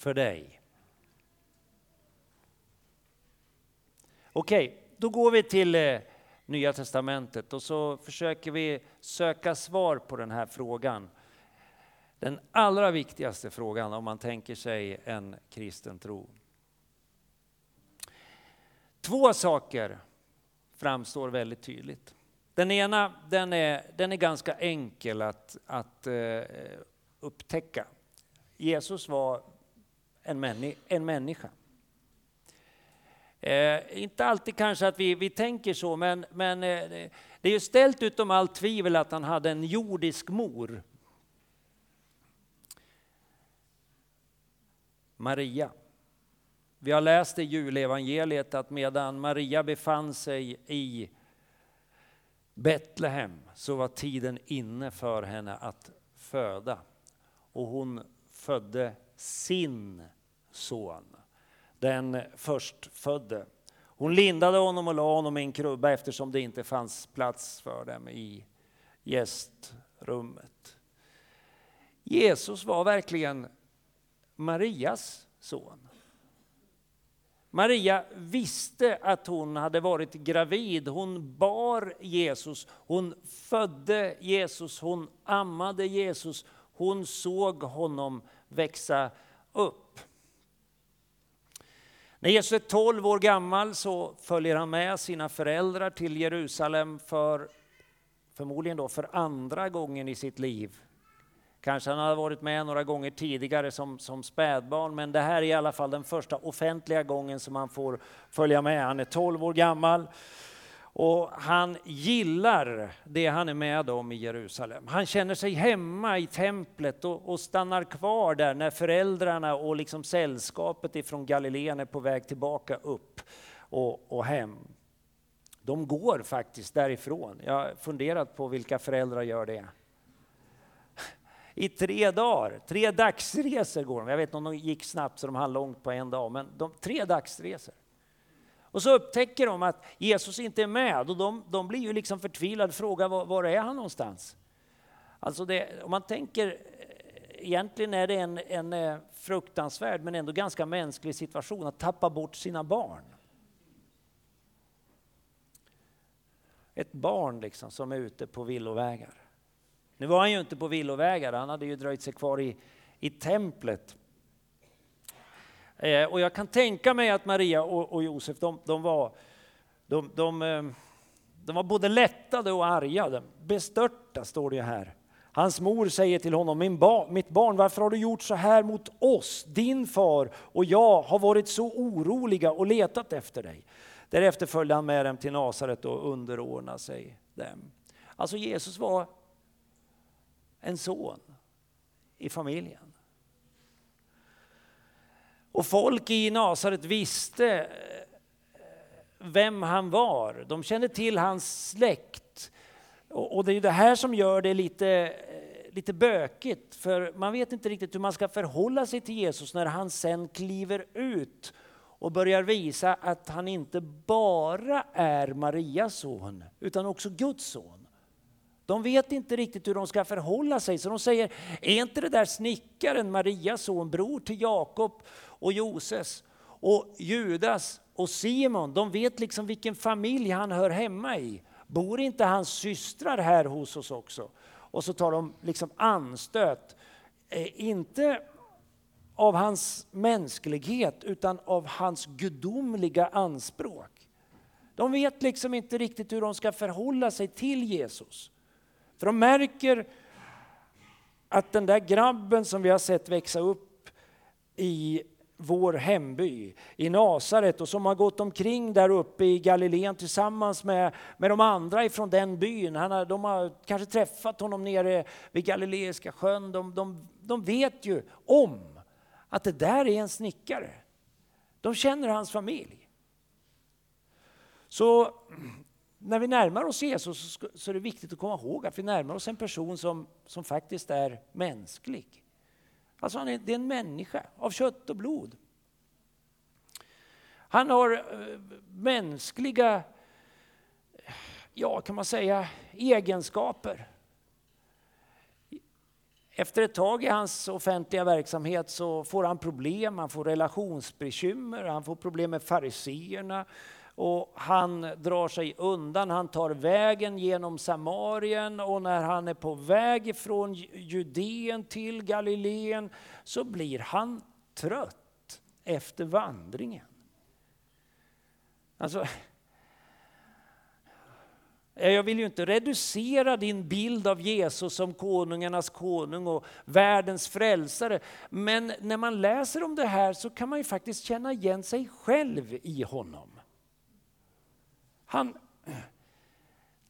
för dig? Okej, då går vi till eh, Nya Testamentet och så försöker vi söka svar på den här frågan. Den allra viktigaste frågan om man tänker sig en kristen tro. Två saker framstår väldigt tydligt. Den ena den är, den är ganska enkel att, att eh, upptäcka. Jesus var en, männi en människa. Eh, inte alltid kanske att vi, vi tänker så, men, men eh, det är ju ställt utom allt tvivel att han hade en jordisk mor. Maria. Vi har läst i julevangeliet att medan Maria befann sig i Betlehem så var tiden inne för henne att föda. Och hon födde sin son, den förstfödde. Hon lindade honom och la honom i en krubba eftersom det inte fanns plats för dem i gästrummet. Jesus var verkligen Marias son. Maria visste att hon hade varit gravid. Hon bar Jesus, hon födde Jesus, hon ammade Jesus. Hon såg honom växa upp. När Jesus är 12 år gammal så följer han med sina föräldrar till Jerusalem för förmodligen då för andra gången i sitt liv. Kanske han har varit med några gånger tidigare som, som spädbarn, men det här är i alla fall den första offentliga gången som han får följa med. Han är 12 år gammal och han gillar det han är med om i Jerusalem. Han känner sig hemma i templet och, och stannar kvar där när föräldrarna och liksom sällskapet ifrån Galileen är på väg tillbaka upp och, och hem. De går faktiskt därifrån. Jag har funderat på vilka föräldrar gör det. I tre dagar, tre dagsresor går de. Jag vet inte om de gick snabbt så de hann långt på en dag, men de, tre dagsresor. Och så upptäcker de att Jesus inte är med och de, de blir ju liksom förtvivlade, frågar var, var är han någonstans? Alltså det, om man tänker, eh, egentligen är det en, en eh, fruktansvärd men ändå ganska mänsklig situation att tappa bort sina barn. Ett barn liksom som är ute på villovägar. Nu var han ju inte på villovägar, han hade ju dröjt sig kvar i, i templet. Eh, och jag kan tänka mig att Maria och, och Josef, de, de var, de, de, eh, de, var både lättade och arga. Bestörta står det här. Hans mor säger till honom, Min ba, mitt barn, varför har du gjort så här mot oss? Din far och jag har varit så oroliga och letat efter dig. Därefter följde han med dem till Nasaret och underordnade sig dem. Alltså Jesus var en son i familjen. Och folk i Nasaret visste eh, vem han var. De kände till hans släkt. Och det är det här som gör det lite, eh, lite bökigt, för man vet inte riktigt hur man ska förhålla sig till Jesus när han sen kliver ut och börjar visa att han inte bara är Marias son, utan också Guds son. De vet inte riktigt hur de ska förhålla sig, så de säger, är inte det där snickaren Marias son, bror till Jakob och Joses och Judas och Simon, de vet liksom vilken familj han hör hemma i. Bor inte hans systrar här hos oss också? Och så tar de liksom anstöt, eh, inte av hans mänsklighet utan av hans gudomliga anspråk. De vet liksom inte riktigt hur de ska förhålla sig till Jesus. För de märker att den där grabben som vi har sett växa upp i vår hemby i Nasaret och som har gått omkring där uppe i Galileen tillsammans med, med de andra ifrån den byn. Han har, de har kanske träffat honom nere vid Galileiska sjön. De, de, de vet ju om att det där är en snickare. De känner hans familj. Så när vi närmar oss Jesus så är det viktigt att komma ihåg att vi närmar oss en person som, som faktiskt är mänsklig. Alltså han är, det är en människa av kött och blod. Han har eh, mänskliga, ja kan man säga, egenskaper. Efter ett tag i hans offentliga verksamhet så får han problem, han får relationsbekymmer, han får problem med fariseerna och han drar sig undan. Han tar vägen genom Samarien och när han är på väg från Judeen till Galileen så blir han trött efter vandringen. Alltså, eh, jag vill ju inte reducera din bild av Jesus som konungarnas konung och världens frälsare. Men när man läser om det här så kan man ju faktiskt känna igen sig själv i honom. Han,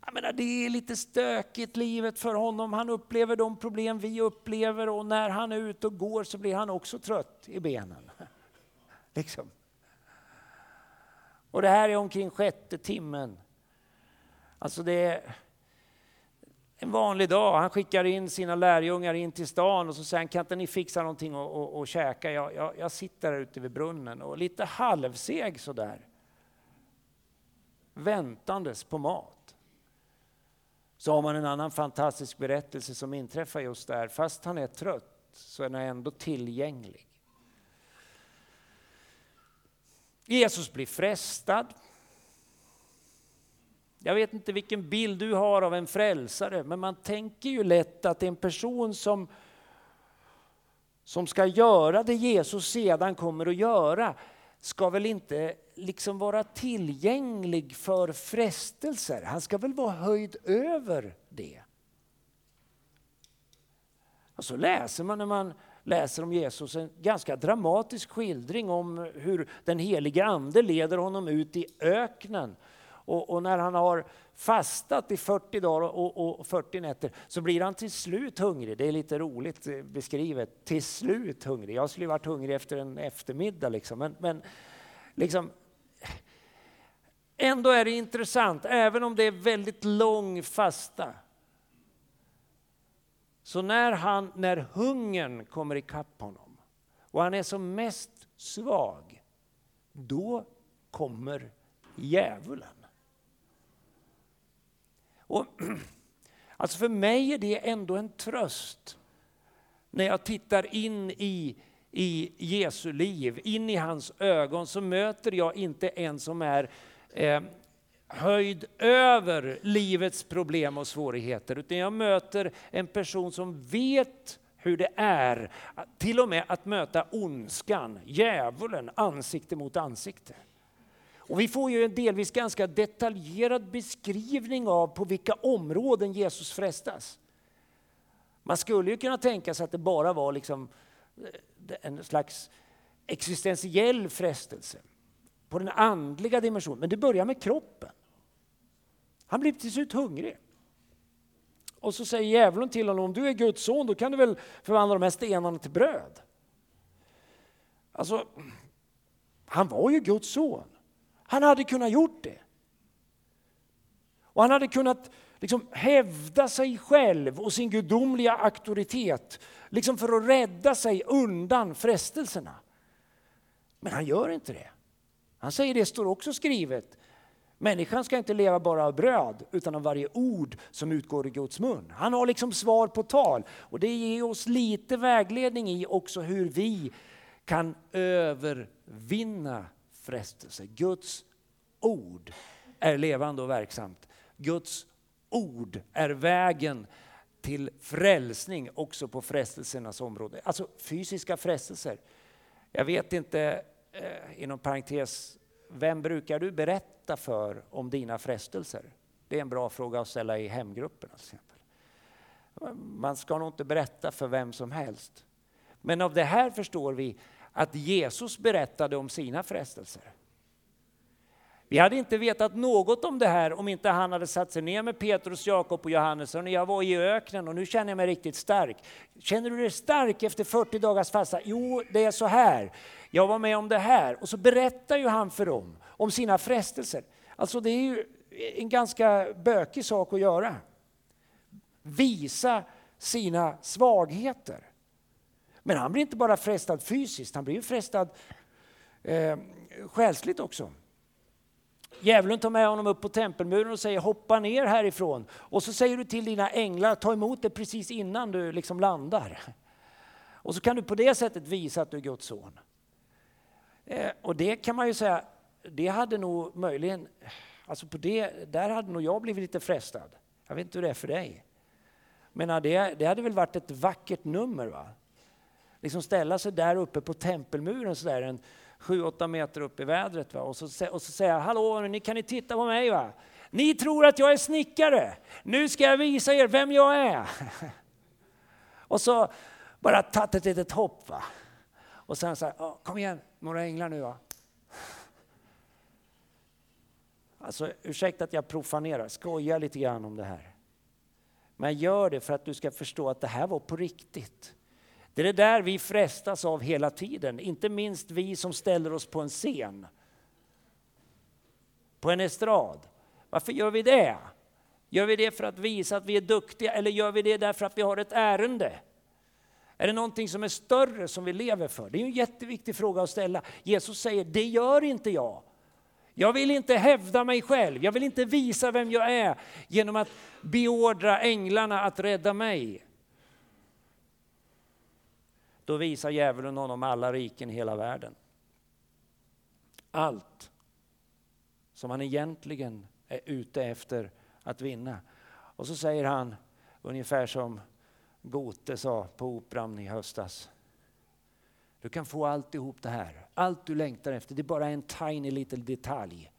jag menar, det är lite stökigt livet för honom. Han upplever de problem vi upplever och när han är ute och går så blir han också trött i benen. Liksom. Och det här är omkring sjätte timmen. Alltså det är en vanlig dag. Han skickar in sina lärjungar in till stan och så säger han, kan inte ni fixa någonting och, och, och käka? Jag, jag, jag sitter här ute vid brunnen och lite halvseg sådär väntandes på mat. Så har man en annan fantastisk berättelse som inträffar just där. Fast han är trött så är han ändå tillgänglig. Jesus blir frestad. Jag vet inte vilken bild du har av en frälsare, men man tänker ju lätt att en person som, som ska göra det Jesus sedan kommer att göra, ska väl inte liksom vara tillgänglig för frestelser. Han ska väl vara höjd över det. Och så läser man när man läser om Jesus en ganska dramatisk skildring om hur den heliga ande leder honom ut i öknen. Och, och när han har fastat i 40 dagar och, och, 40 nätter så blir han till slut hungrig. Det är lite roligt eh, beskrivet. Till slut hungrig. Jag skulle varit hungrig efter en eftermiddag. Liksom. Men, men liksom, Ändå är det intressant, även om det är väldigt lång fasta. Så när, han, när hungern kommer ikapp honom och han är som mest svag, då kommer djävulen. Och, alltså för mig är det ändå en tröst när jag tittar in i, i Jesu liv, in i hans ögon, så möter jag inte en som är eh, höjd över livets problem och svårigheter, utan jag möter en person som vet hur det är, till och med att möta ondskan, djävulen, ansikte mot ansikte. Och vi får ju en delvis ganska detaljerad beskrivning av på vilka områden Jesus frestas. Man skulle ju kunna tänka sig att det bara var liksom eh, en slags existentiell frestelse på den andliga dimensionen. Men det börjar med kroppen. Han blir till slut hungrig. Och så säger djävulen till honom, om du är Guds son då kan du väl förvandla de här stenarna till bröd. Alltså, han var ju Guds son. Han hade kunnat gjort det. Och han hade kunnat liksom hävda sig själv och sin gudomliga auktoritet liksom för att rädda sig undan frestelserna. Men han gör inte det. Han säger det står också skrivet. Människan ska inte leva bara av bröd utan av varje ord som utgår ur Guds mun. Han har liksom svar på tal och det ger oss lite vägledning i också hur vi kan övervinna frestelse. Guds ord är levande och verksamt. Guds ord är vägen till frälsning också på frestelsernas område. Alltså fysiska frestelser. Jag vet inte eh, inom parentes, vem brukar du berätta för om dina frestelser? Det är en bra fråga att ställa i hemgrupperna. Alltså. Man ska nog inte berätta för vem som helst. Men av det här förstår vi att Jesus berättade om sina frestelser. Vi hade inte vetat något om det här om inte han hade satt sig ner med Petrus, Jakob och Johannes. Och jag var i öknen och nu känner jag mig riktigt stark. Känner du dig stark efter 40 dagars fasta? Jo, det är så här. Jag var med om det här. Och så berättar ju han för dem om sina frestelser. Alltså det är ju en ganska bökig sak att göra. Visa sina svagheter. Men han blir inte bara frestad fysiskt, han blir ju frestad eh, själsligt också. Djävulen tar med honom upp på tempelmuren och säger hoppa ner härifrån. Och så säger du till dina änglar, ta emot det precis innan du liksom landar. Och så kan du på det sättet visa att du är Guds son. Eh, och det kan man ju säga, det hade nog möjligen, alltså på det, där hade nog jag blivit lite frestad. Jag vet inte hur det är för dig. Men det, det hade väl varit ett vackert nummer va? Liksom ställa sig där uppe på tempelmuren så där en 7-8 meter upp i vädret. Va? Och, så, och så säga, hallå, ni kan ni titta på mig? va? Ni tror att jag är snickare. Nu ska jag visa er vem jag är. och så bara tagit ett litet hopp. Va? Och sen så här, kom igen, några änglar nu va. Alltså ursäkta att jag profanerar, skojar lite grann om det här. Men jag gör det för att du ska förstå att det här var på riktigt. Det är det där vi frestas av hela tiden, inte minst vi som ställer oss på en scen. På en estrad. Varför gör vi det? Gör vi det för att visa att vi är duktiga eller gör vi det därför att vi har ett ärende? Är det någonting som är större som vi lever för? Det är en jätteviktig fråga att ställa. Jesus säger, det gör inte jag. Jag vill inte hävda mig själv, jag vill inte visa vem jag är genom att beordra änglarna att rädda mig. Då visar djävulen honom alla riken i hela världen. Allt som han egentligen är ute efter att vinna. Och så säger han, ungefär som Gote sa på Operan i höstas. Du kan få alltihop det här. Allt du längtar efter, det är bara en tiny liten detalj.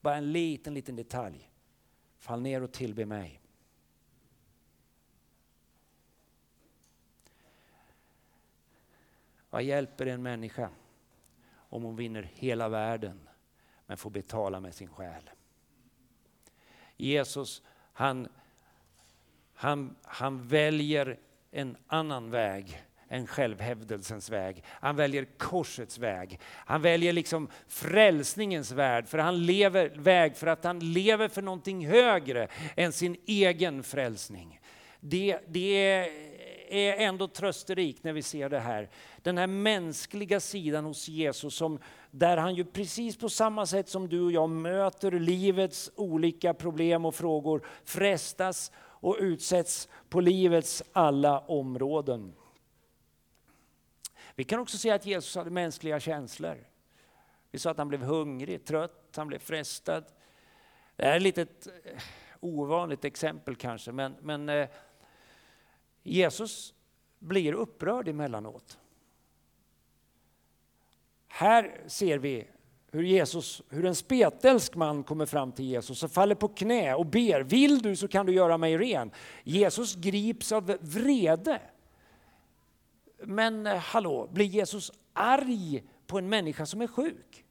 Bara en liten, liten detalj. Fall ner och tillbe mig. Vad hjälper en människa om hon vinner hela världen men får betala med sin själ? Jesus, han, han, han väljer en annan väg än självhävdelsens väg. Han väljer korsets väg. Han väljer liksom frälsningens väg, för han lever, väg för att han lever för någonting högre än sin egen frälsning. Det, det är är ändå trösterikt när vi ser det här. Den här mänskliga sidan hos Jesus, som, där han ju precis på samma sätt som du och jag möter livets olika problem och frågor, frestas och utsätts på livets alla områden. Vi kan också se att Jesus hade mänskliga känslor. Vi sa att han blev hungrig, trött, han blev frestad. Det här är ett litet eh, ovanligt exempel kanske, men, men eh, Jesus blir upprörd emellanåt. Här ser vi hur, Jesus, hur en spetälsk man kommer fram till Jesus och faller på knä och ber, vill du så kan du göra mig ren. Jesus grips av vrede. Men eh, hallå, blir Jesus arg på en människa som är sjuk?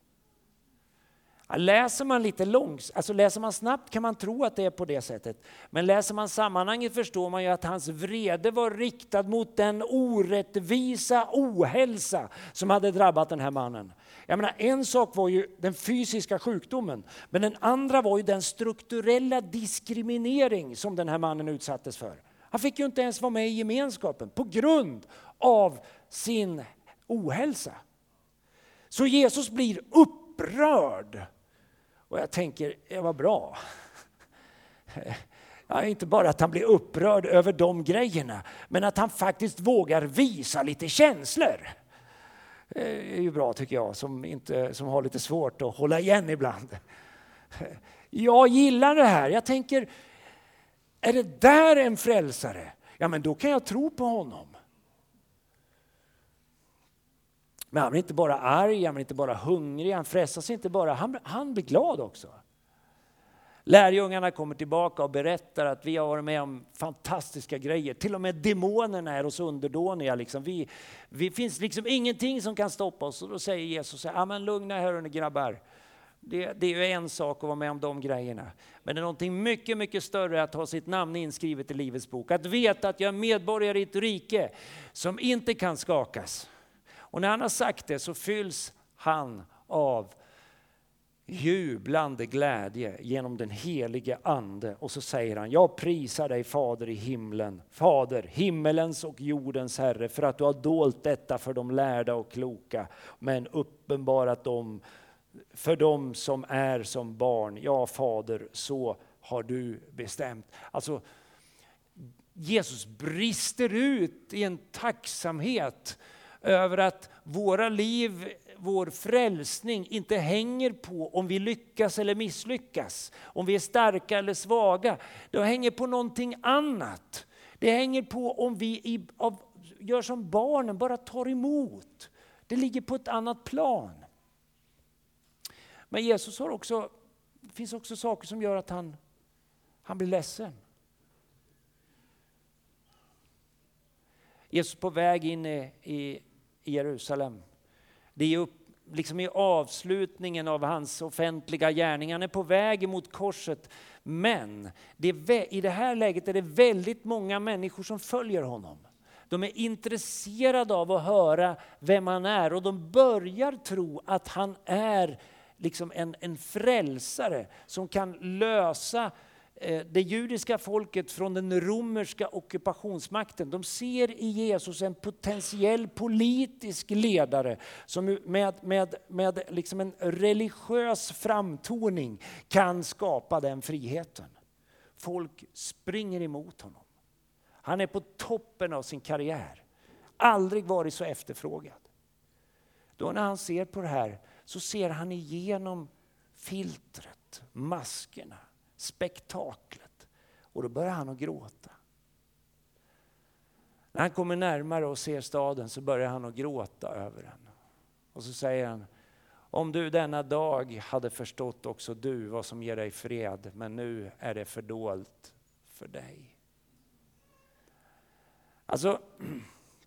Läser man lite långs, alltså läser man snabbt kan man tro att det är på det sättet. Men läser man sammanhanget förstår man ju att hans vrede var riktad mot den orättvisa ohälsa som hade drabbat den här mannen. Jag menar, en sak var ju den fysiska sjukdomen, men den andra var ju den strukturella diskriminering som den här mannen utsattes för. Han fick ju inte ens vara med i gemenskapen på grund av sin ohälsa. Så Jesus blir upprörd. Och jag tänker, det var bra. Ja, inte bara att han blir upprörd över de grejerna, men att han faktiskt vågar visa lite känslor. Det är ju bra tycker jag, som, inte, som har lite svårt att hålla igen ibland. Jag gillar det här. Jag tänker, är det där en frälsare? Ja, men då kan jag tro på honom. Men han blir inte bara arg, han blir inte bara hungrig, han frestas inte bara, han, han blir glad också. Lärjungarna kommer tillbaka och berättar att vi har varit med om fantastiska grejer. Till och med demonerna är oss underdåniga. Liksom. Vi, vi finns liksom ingenting som kan stoppa oss. Och då säger Jesus, ja men lugna er grabbar. Det, det, är ju en sak att vara med om de grejerna. Men det är någonting mycket, mycket större att ha sitt namn inskrivet i Livets bok. Att veta att jag är medborgare i ett rike som inte kan skakas. Och när han har sagt det så fylls han av jublande glädje genom den helige Ande. Och så säger han, jag prisar dig Fader i himlen, Fader, himmelens och jordens Herre, för att du har dolt detta för de lärda och kloka, men uppenbarat dem för dem som är som barn. Ja, Fader, så har du bestämt. Alltså, Jesus brister ut i en tacksamhet över att våra liv, vår frälsning inte hänger på om vi lyckas eller misslyckas, om vi är starka eller svaga. Det hänger på någonting annat. Det hänger på om vi i, av, gör som barnen, bara tar emot. Det ligger på ett annat plan. Men Jesus har också, det finns också saker som gör att han, han blir ledsen. Jesus på väg in i, i i Jerusalem. Det är upp, liksom i avslutningen av hans offentliga gärning. Han är på väg mot korset. Men det i det här läget är det väldigt många människor som följer honom. De är intresserade av att höra vem han är och de börjar tro att han är liksom en, en frälsare som kan lösa Eh, det judiska folket från den romerska ockupationsmakten. De ser i Jesus en potentiell politisk ledare som med, med, med liksom en religiös framtoning kan skapa den friheten. Folk springer emot honom. Han är på toppen av sin karriär. Aldrig varit så efterfrågad. Då när han ser på det här så ser han igenom filtret, maskerna, spektaklet. Och då börjar han att gråta. När han kommer närmare och ser staden så börjar han att gråta över den. Och så säger han, om du denna dag hade förstått också du vad som ger dig fred, men nu är det fördolt för dig. Alltså,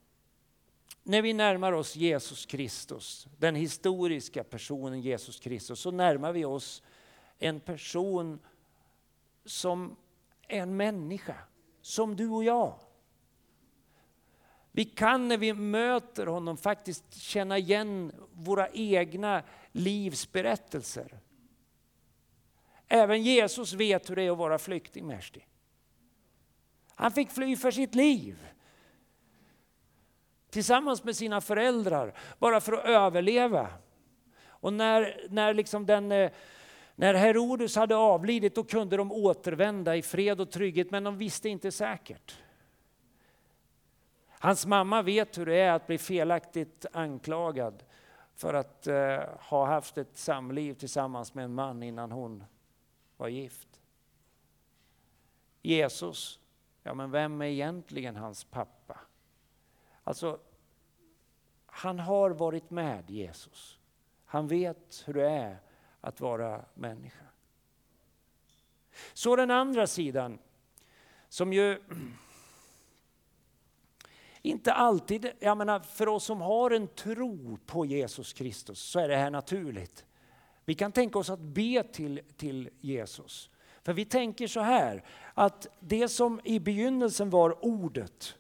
när vi närmar oss Jesus Kristus, den historiska personen Jesus Kristus, så närmar vi oss en person som en människa, som du och jag. Vi kan när vi möter honom faktiskt känna igen våra egna livsberättelser. Även Jesus vet hur det är att vara flykting, Mersti. Han fick fly för sitt liv tillsammans med sina föräldrar bara för att överleva. Och när, när, liksom den, eh, när Herodes hade avlidit då kunde de återvända i fred och trygghet men de visste inte säkert. Hans mamma vet hur det är att bli felaktigt anklagad för att eh, ha haft ett samliv tillsammans med en man innan hon var gift. Jesus, ja men vem är egentligen hans pappa? Alltså, han har varit med Jesus. Han vet hur det är att vara människa. Så den andra sidan, som ju inte alltid, jag menar för oss som har en tro på Jesus Kristus så är det här naturligt. Vi kan tänka oss att be till, till Jesus. För vi tänker så här, att det som i begynnelsen var ordet,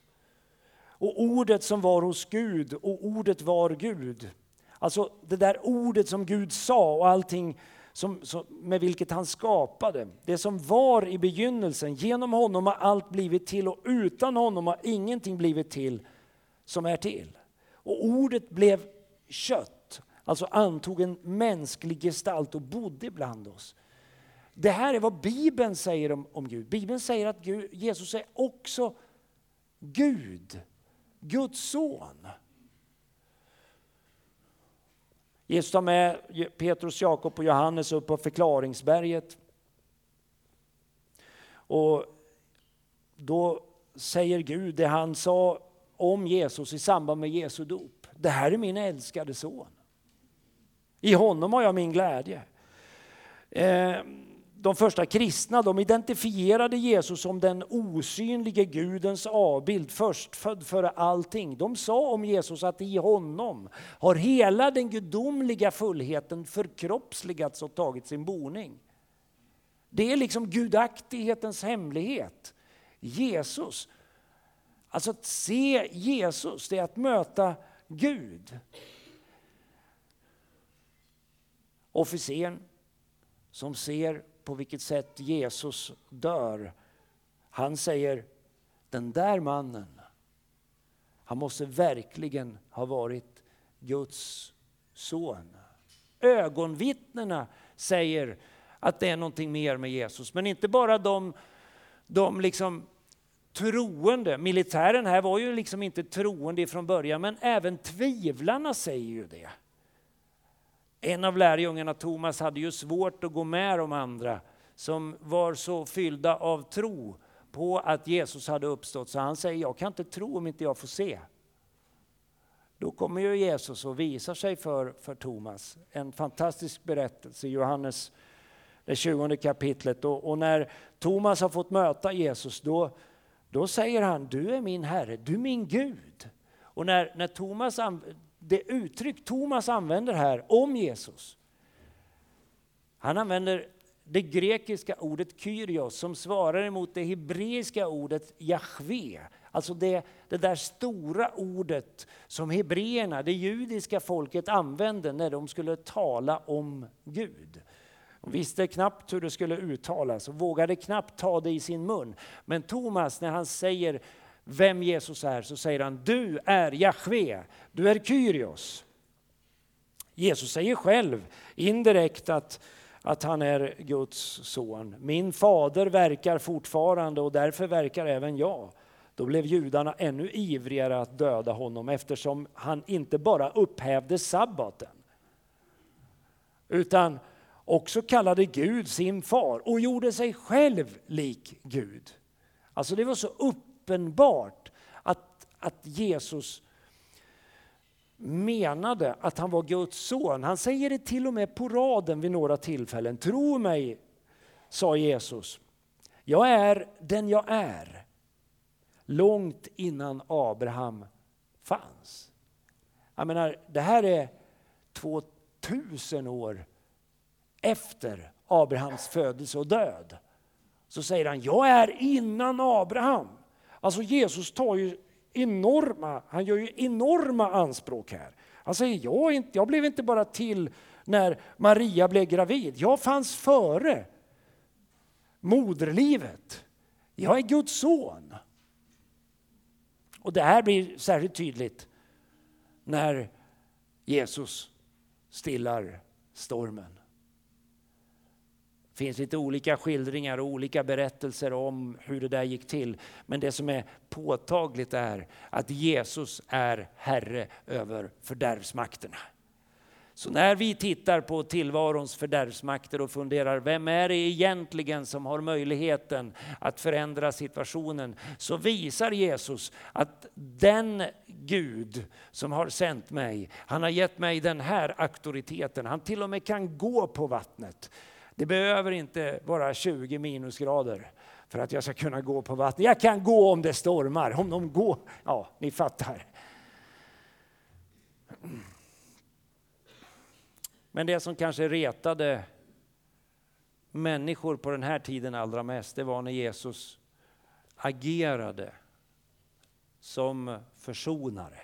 och ordet som var hos Gud och ordet var Gud. Alltså det där ordet som Gud sa och allting som, som, med vilket han skapade. Det som var i begynnelsen, genom honom har allt blivit till och utan honom har ingenting blivit till som är till. Och ordet blev kött, alltså antog en mänsklig gestalt och bodde bland oss. Det här är vad Bibeln säger om, om Gud. Bibeln säger att Gud, Jesus är också Gud. Guds son. Jesus tar med Petrus, Jakob och Johannes upp på förklaringsberget. Och då säger Gud det han sa om Jesus i samband med Jesu dop. Det här är min älskade son. I honom har jag min glädje. Eh, de första kristna de identifierade Jesus som den osynlige Gudens avbild, förstfödd före allting. De sa om Jesus att i honom har hela den gudomliga fullheten förkroppsligats och tagit sin boning. Det är liksom gudaktighetens hemlighet. Jesus. Alltså att se Jesus, det är att möta Gud. Officeren som ser på vilket sätt Jesus dör, han säger den där mannen, han måste verkligen ha varit Guds son. Ögonvittnena säger att det är någonting mer med Jesus, men inte bara de, de liksom troende. Militären här var ju liksom inte troende från början, men även tvivlarna säger ju det. En av lärjungarna, Thomas, hade ju svårt att gå med de andra som var så fyllda av tro på att Jesus hade uppstått, så han säger, jag kan inte tro om inte jag får se. Då kommer ju Jesus och visar sig för, för Thomas. En fantastisk berättelse i Johannes, det 20 kapitlet. Och, och, när Thomas har fått möta Jesus, då, då säger han, du är min Herre, du är min Gud. Och när, när Thomas, det uttryck Thomas använder här om Jesus, han använder det grekiska ordet kyrios som svarar emot det hebreiska ordet Jahve. Alltså det, det där stora ordet som hebreerna, det judiska folket använde när de skulle tala om Gud. De visste knappt hur det skulle uttalas och vågade knappt ta det i sin mun. Men Thomas, när han säger vem Jesus är, så säger han du är Jahve, du är Kyrios. Jesus säger själv indirekt att, att han är Guds son. Min fader verkar fortfarande och därför verkar även jag. Då blev judarna ännu ivrigare att döda honom eftersom han inte bara upphävde sabbaten utan också kallade Gud sin far och gjorde sig själv lik Gud. Alltså det var så uppenbart att, att Jesus menade att han var Guds son. Han säger det till och med på raden vid några tillfällen. Tro mig, sa Jesus. Jag är den jag är. Långt innan Abraham fanns. Jag menar, det här är 2000 år efter Abrahams födelse och död. Så säger han, jag är innan Abraham. Alltså Jesus tar ju enorma, han gör ju enorma anspråk här. Han säger, jag, inte, jag blev inte bara till när Maria blev gravid. Jag fanns före moderlivet. Jag är Guds son. Och det här blir särskilt tydligt när Jesus stillar stormen. Det finns lite olika skildringar och olika berättelser om hur det där gick till. Men det som är påtagligt är att Jesus är Herre över fördärvsmakterna. Så när vi tittar på tillvarons fördärvsmakter och funderar, vem är det egentligen som har möjligheten att förändra situationen? Så visar Jesus att den Gud som har sänt mig, han har gett mig den här auktoriteten. Han till och med kan gå på vattnet. Det behöver inte vara 20 minusgrader för att jag ska kunna gå på vatten. Jag kan gå om det stormar, om de går. Ja, ni fattar. Men det som kanske retade människor på den här tiden allra mest, det var när Jesus agerade som försonare.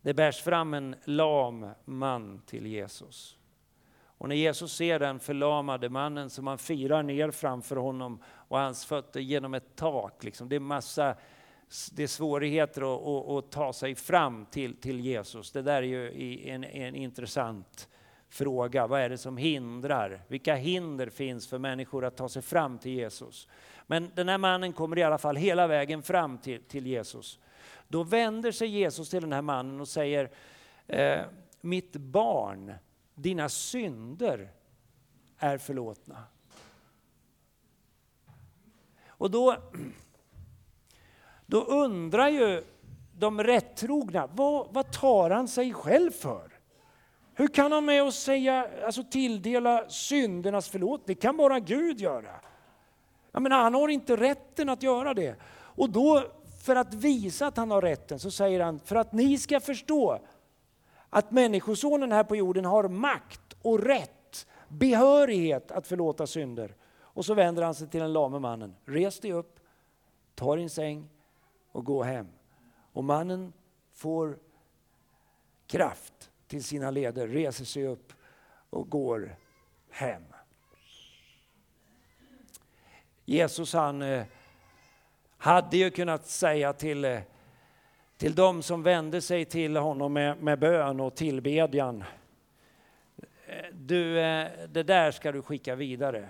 Det bärs fram en lam man till Jesus. Och när Jesus ser den förlamade mannen som han firar ner framför honom och hans fötter genom ett tak, liksom, det är massa det är svårigheter att, att, att, ta sig fram till, till Jesus. Det där är ju en, en intressant fråga. Vad är det som hindrar? Vilka hinder finns för människor att ta sig fram till Jesus? Men den här mannen kommer i alla fall hela vägen fram till, till Jesus. Då vänder sig Jesus till den här mannen och säger, eh, mitt barn, dina synder är förlåtna. Och då, då undrar ju de rättrogna, vad, vad tar han sig själv för? Hur kan han med oss säga, alltså tilldela syndernas förlåt? Det kan bara Gud göra. Jag menar, han har inte rätten att göra det. Och då, för att visa att han har rätten, så säger han, för att ni ska förstå att Människosonen här på jorden har makt och rätt, behörighet att förlåta synder. Och så vänder han sig till den lame mannen. Res dig upp, ta din säng och gå hem. Och mannen får kraft till sina leder, reser sig upp och går hem. Jesus han eh, hade ju kunnat säga till, eh, till de som vände sig till honom med, med bön och tillbedjan. Du, eh, det där ska du skicka vidare.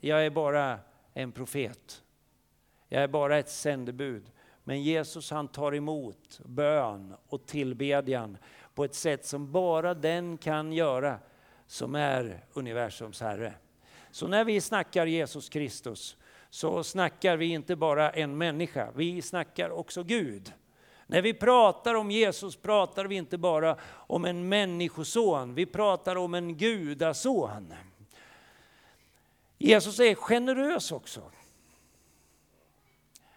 Jag är bara en profet. Jag är bara ett sändebud. Men Jesus han tar emot bön och tillbedjan på ett sätt som bara den kan göra som är universums Herre. Så när vi snackar Jesus Kristus så snackar vi inte bara en människa, vi snackar också Gud. När vi pratar om Jesus pratar vi inte bara om en människoson, vi pratar om en gudason. Jesus är generös också.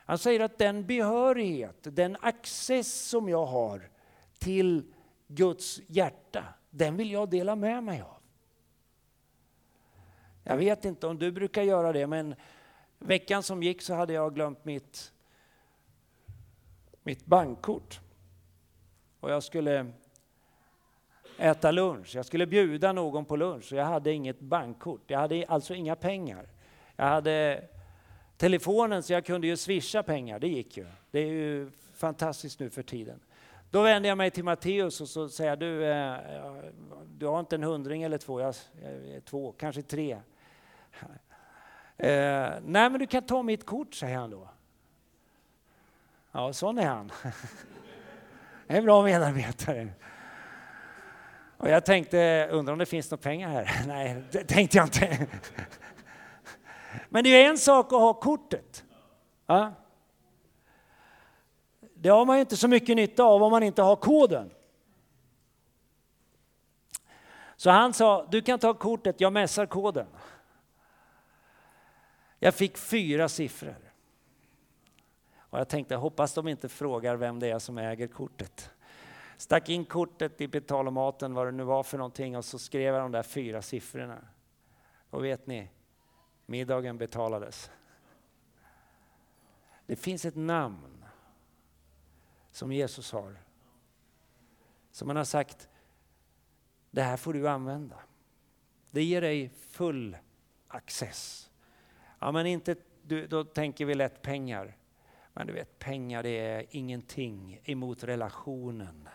Han säger att den behörighet, den access som jag har till Guds hjärta, den vill jag dela med mig av. Jag vet inte om du brukar göra det, men veckan som gick så hade jag glömt mitt, mitt bankkort. Och jag skulle äta lunch. Jag skulle bjuda någon på lunch och jag hade inget bankkort. Jag hade alltså inga pengar. Jag hade telefonen så jag kunde ju swisha pengar, det gick ju. Det är ju fantastiskt nu för tiden. Då vände jag mig till Matteus och så säger du, eh, du har inte en hundring eller två, jag, eh, två kanske tre. Eh, nej men du kan ta mitt kort, säger han då. Ja, sån är han. en bra medarbetare. Och jag tänkte, undrar om det finns några pengar här? Nej, det tänkte jag inte. Men det är en sak att ha kortet. Ja? Det har man ju inte så mycket nytta av om man inte har koden. Så han sa, du kan ta kortet, jag mässar koden. Jag fick fyra siffror. Och jag tänkte, hoppas de inte frågar vem det är som äger kortet. Stack in kortet i betalomaten, vad det nu var för någonting, och så skrev jag de där fyra siffrorna. Och vet ni, middagen betalades. Det finns ett namn som Jesus har. Som han har sagt, det här får du använda. Det ger dig full access. Ja, men inte, då tänker vi lätt pengar. Men du vet, pengar det är ingenting emot relationen.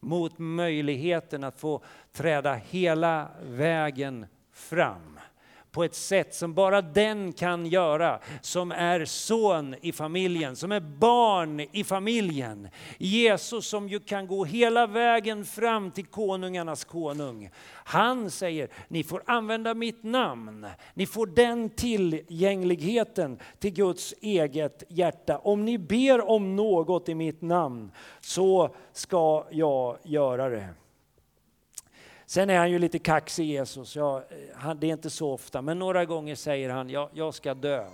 Mot möjligheten att få träda hela vägen fram på ett sätt som bara den kan göra som är son i familjen, som är barn i familjen. Jesus som ju kan gå hela vägen fram till konungarnas konung. Han säger, ni får använda mitt namn. Ni får den tillgängligheten till Guds eget hjärta. Om ni ber om något i mitt namn så ska jag göra det. Sen är han ju lite kaxig Jesus, ja, eh, han, det är inte så ofta, men några gånger säger han, ja, jag ska dö.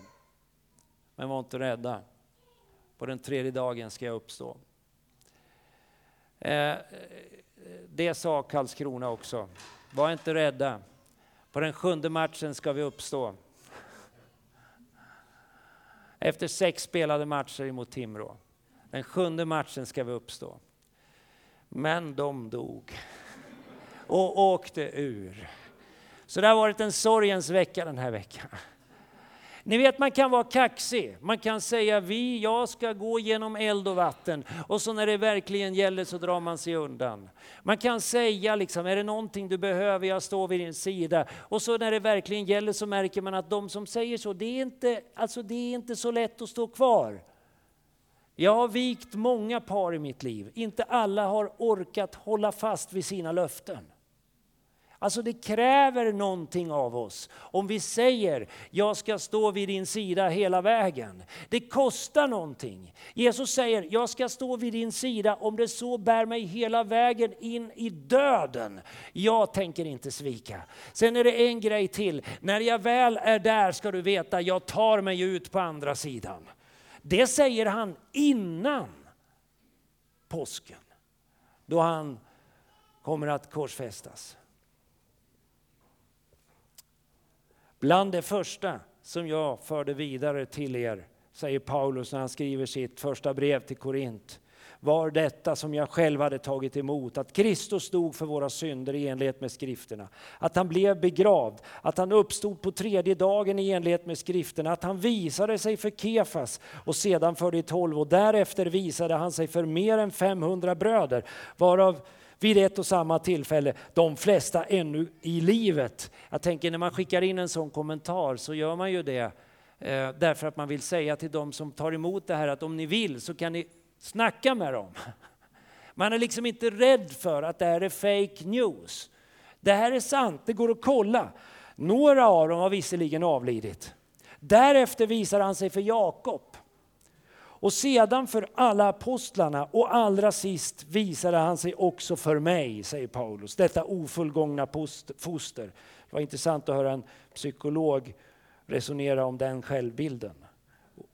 Men var inte rädda, på den tredje dagen ska jag uppstå. Eh, eh, det sa Karlskrona också, var inte rädda, på den sjunde matchen ska vi uppstå. Efter sex spelade matcher mot Timrå. Den sjunde matchen ska vi uppstå. Men de dog och åkte ur. Så det har varit en sorgens vecka den här veckan. Ni vet man kan vara kaxig, man kan säga vi, jag ska gå genom eld och vatten och så när det verkligen gäller så drar man sig undan. Man kan säga liksom, är det någonting du behöver, jag står vid din sida. Och så när det verkligen gäller så märker man att de som säger så, det är inte, alltså det är inte så lätt att stå kvar. Jag har vikt många par i mitt liv, inte alla har orkat hålla fast vid sina löften. Alltså det kräver någonting av oss. Om vi säger, jag ska stå vid din sida hela vägen. Det kostar någonting. Jesus säger, jag ska stå vid din sida om det så bär mig hela vägen in i döden. Jag tänker inte svika. Sen är det en grej till. När jag väl är där ska du veta, jag tar mig ut på andra sidan. Det säger han innan påsken. Då han kommer att korsfästas. Bland det första som jag förde vidare till er, säger Paulus när han skriver sitt första brev till Korint, var detta som jag själv hade tagit emot, att Kristus dog för våra synder i enlighet med skrifterna, att han blev begravd, att han uppstod på tredje dagen i enlighet med skrifterna, att han visade sig för Kefas och sedan för de tolv och därefter visade han sig för mer än 500 bröder, varav vid ett och samma tillfälle, de flesta ännu i livet. Jag tänker när man skickar in en sån kommentar så gör man ju det eh, därför att man vill säga till de som tar emot det här att om ni vill så kan ni snacka med dem. Man är liksom inte rädd för att det här är fake news. Det här är sant, det går att kolla. Några av dem har visserligen avlidit. Därefter visar han sig för Jakob och sedan för alla apostlarna och allra sist visade han sig också för mig, säger Paulus, detta ofullgångna foster. Det var intressant att höra en psykolog resonera om den självbilden.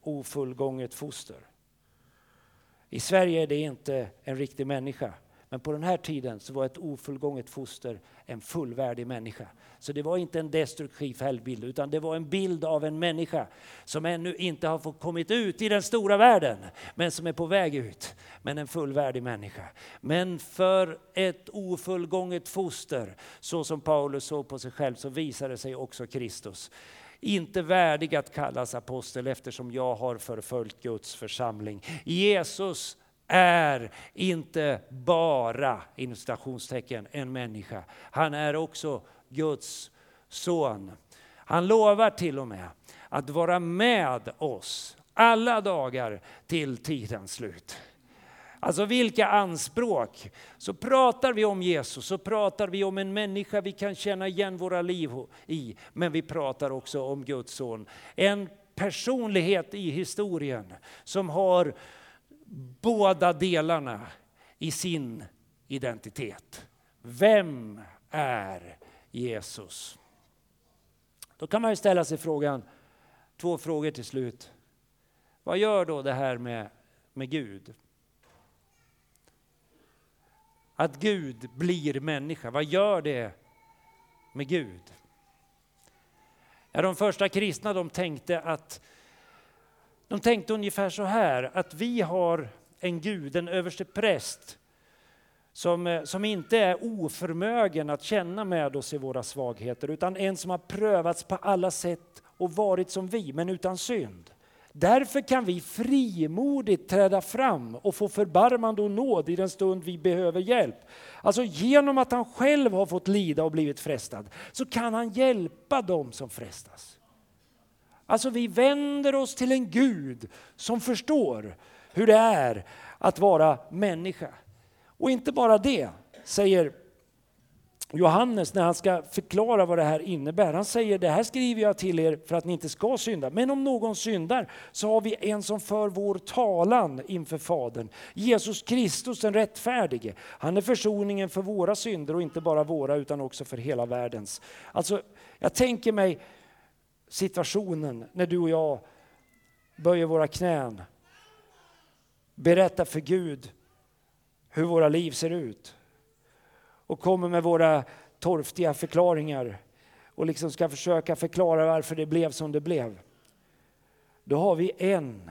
Ofullgånget foster. I Sverige är det inte en riktig människa, men på den här tiden så var ett ofullgånget foster en fullvärdig människa. Så det var inte en destruktiv helgbild, utan det var en bild av en människa som ännu inte har fått kommit ut i den stora världen men som är på väg ut. Men en fullvärdig människa. Men för ett ofullgånget foster, så som Paulus såg på sig själv, så visade sig också Kristus inte värdig att kallas apostel eftersom jag har förföljt Guds församling. Jesus är inte bara, inom citationstecken, en människa. Han är också Guds son. Han lovar till och med att vara med oss alla dagar till tidens slut. Alltså vilka anspråk! Så pratar vi om Jesus, så pratar vi om en människa vi kan känna igen våra liv i. Men vi pratar också om Guds son. En personlighet i historien som har båda delarna i sin identitet. Vem är Jesus? Då kan man ju ställa sig frågan, två frågor till slut. Vad gör då det här med, med Gud? Att Gud blir människa, vad gör det med Gud? Ja, de första kristna de tänkte att de tänkte ungefär så här, att vi har en Gud, en överste präst som, eh, som inte är oförmögen att känna med oss i våra svagheter, utan en som har prövats på alla sätt och varit som vi, men utan synd. Därför kan vi frimodigt träda fram och få förbarmande och nåd i den stund vi behöver hjälp. Alltså genom att han själv har fått lida och blivit frestad så kan han hjälpa dem som frestas. Alltså vi vänder oss till en Gud som förstår hur det är att vara människa. Och inte bara det, säger Johannes när han ska förklara vad det här innebär. Han säger det här skriver jag till er för att ni inte ska synda. Men om någon syndar så har vi en som för vår talan inför Fadern. Jesus Kristus den rättfärdige. Han är försoningen för våra synder och inte bara våra utan också för hela världens. Alltså, jag tänker mig situationen när du och jag böjer våra knän, berättar för Gud hur våra liv ser ut och kommer med våra torftiga förklaringar och liksom ska försöka förklara varför det blev som det blev. Då har vi en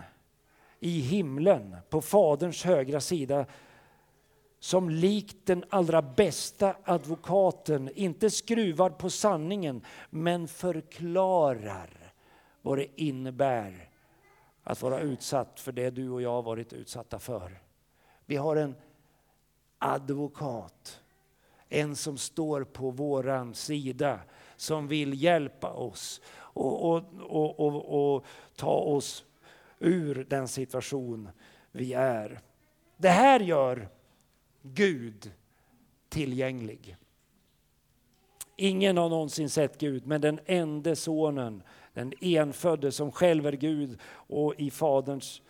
i himlen på Faderns högra sida som likt den allra bästa advokaten inte skruvar på sanningen men förklarar vad det innebär att vara utsatt för det du och jag har varit utsatta för. Vi har en advokat, en som står på våran sida, som vill hjälpa oss och, och, och, och, och ta oss ur den situation vi är. Det här gör Gud tillgänglig. Ingen har någonsin sett Gud, men den enda sonen, den enfödde som själv är Gud och i faderns,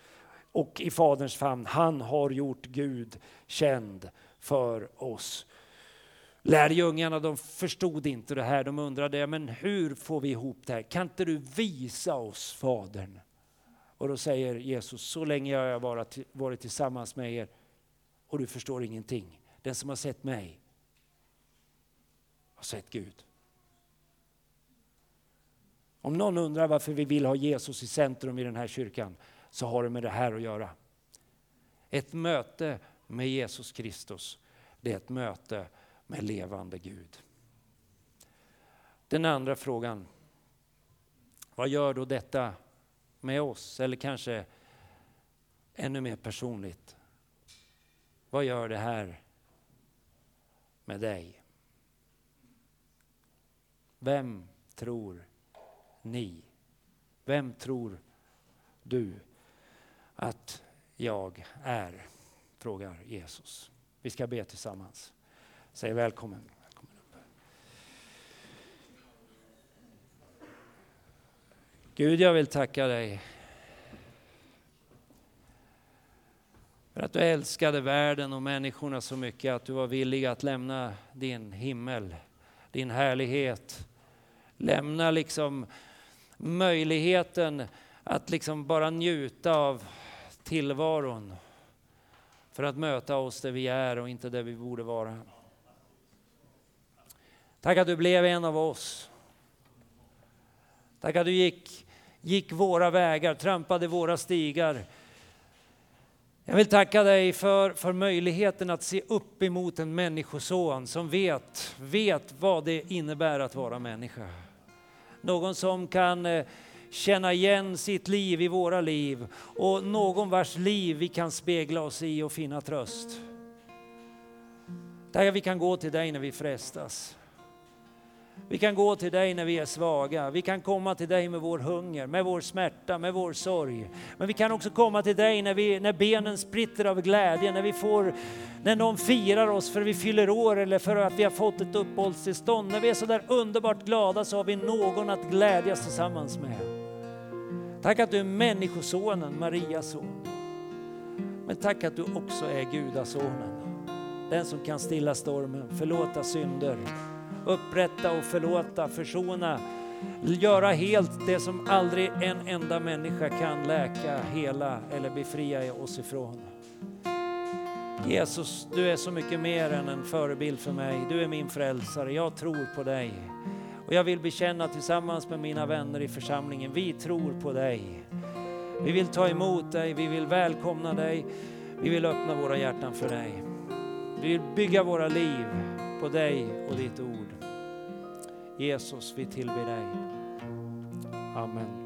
och i faderns famn, han har gjort Gud känd för oss. Lärjungarna de förstod inte det här, de undrade men hur får vi ihop det här? Kan inte du visa oss Fadern? Och då säger Jesus, så länge jag har varit tillsammans med er och du förstår ingenting. Den som har sett mig har sett Gud. Om någon undrar varför vi vill ha Jesus i centrum i den här kyrkan så har det med det här att göra. Ett möte med Jesus Kristus, det är ett möte med levande Gud. Den andra frågan, vad gör då detta med oss? Eller kanske ännu mer personligt, vad gör det här med dig? Vem tror ni? Vem tror du att jag är? Frågar Jesus. Vi ska be tillsammans. Säg välkommen. välkommen upp. Gud, jag vill tacka dig för att du älskade världen och människorna så mycket att du var villig att lämna din himmel, din härlighet. Lämna liksom möjligheten att liksom bara njuta av tillvaron för att möta oss där vi är och inte där vi borde vara. Tack att du blev en av oss. Tack att du gick, gick våra vägar, trampade våra stigar. Jag vill tacka dig för, för möjligheten att se upp emot en människoson som vet, vet vad det innebär att vara människa. Någon som kan eh, känna igen sitt liv i våra liv och någon vars liv vi kan spegla oss i och finna tröst. Där vi kan gå till dig när vi frestas. Vi kan gå till dig när vi är svaga. Vi kan komma till dig med vår hunger, med vår smärta, med vår sorg. Men vi kan också komma till dig när, vi, när benen spritter av glädje, när vi får, när någon firar oss för att vi fyller år eller för att vi har fått ett uppehållstillstånd. När vi är så där underbart glada så har vi någon att glädjas tillsammans med. Tack att du är Människosonen, Marias son. Men tack att du också är Gudasonen. Den som kan stilla stormen, förlåta synder upprätta och förlåta, försona, göra helt det som aldrig en enda människa kan läka, hela eller befria oss ifrån. Jesus, du är så mycket mer än en förebild för mig. Du är min frälsare. Jag tror på dig. Och jag vill bekänna tillsammans med mina vänner i församlingen, vi tror på dig. Vi vill ta emot dig, vi vill välkomna dig, vi vill öppna våra hjärtan för dig. Vi vill bygga våra liv på dig och ditt ord. Jesus, vi tillber dig. Amen.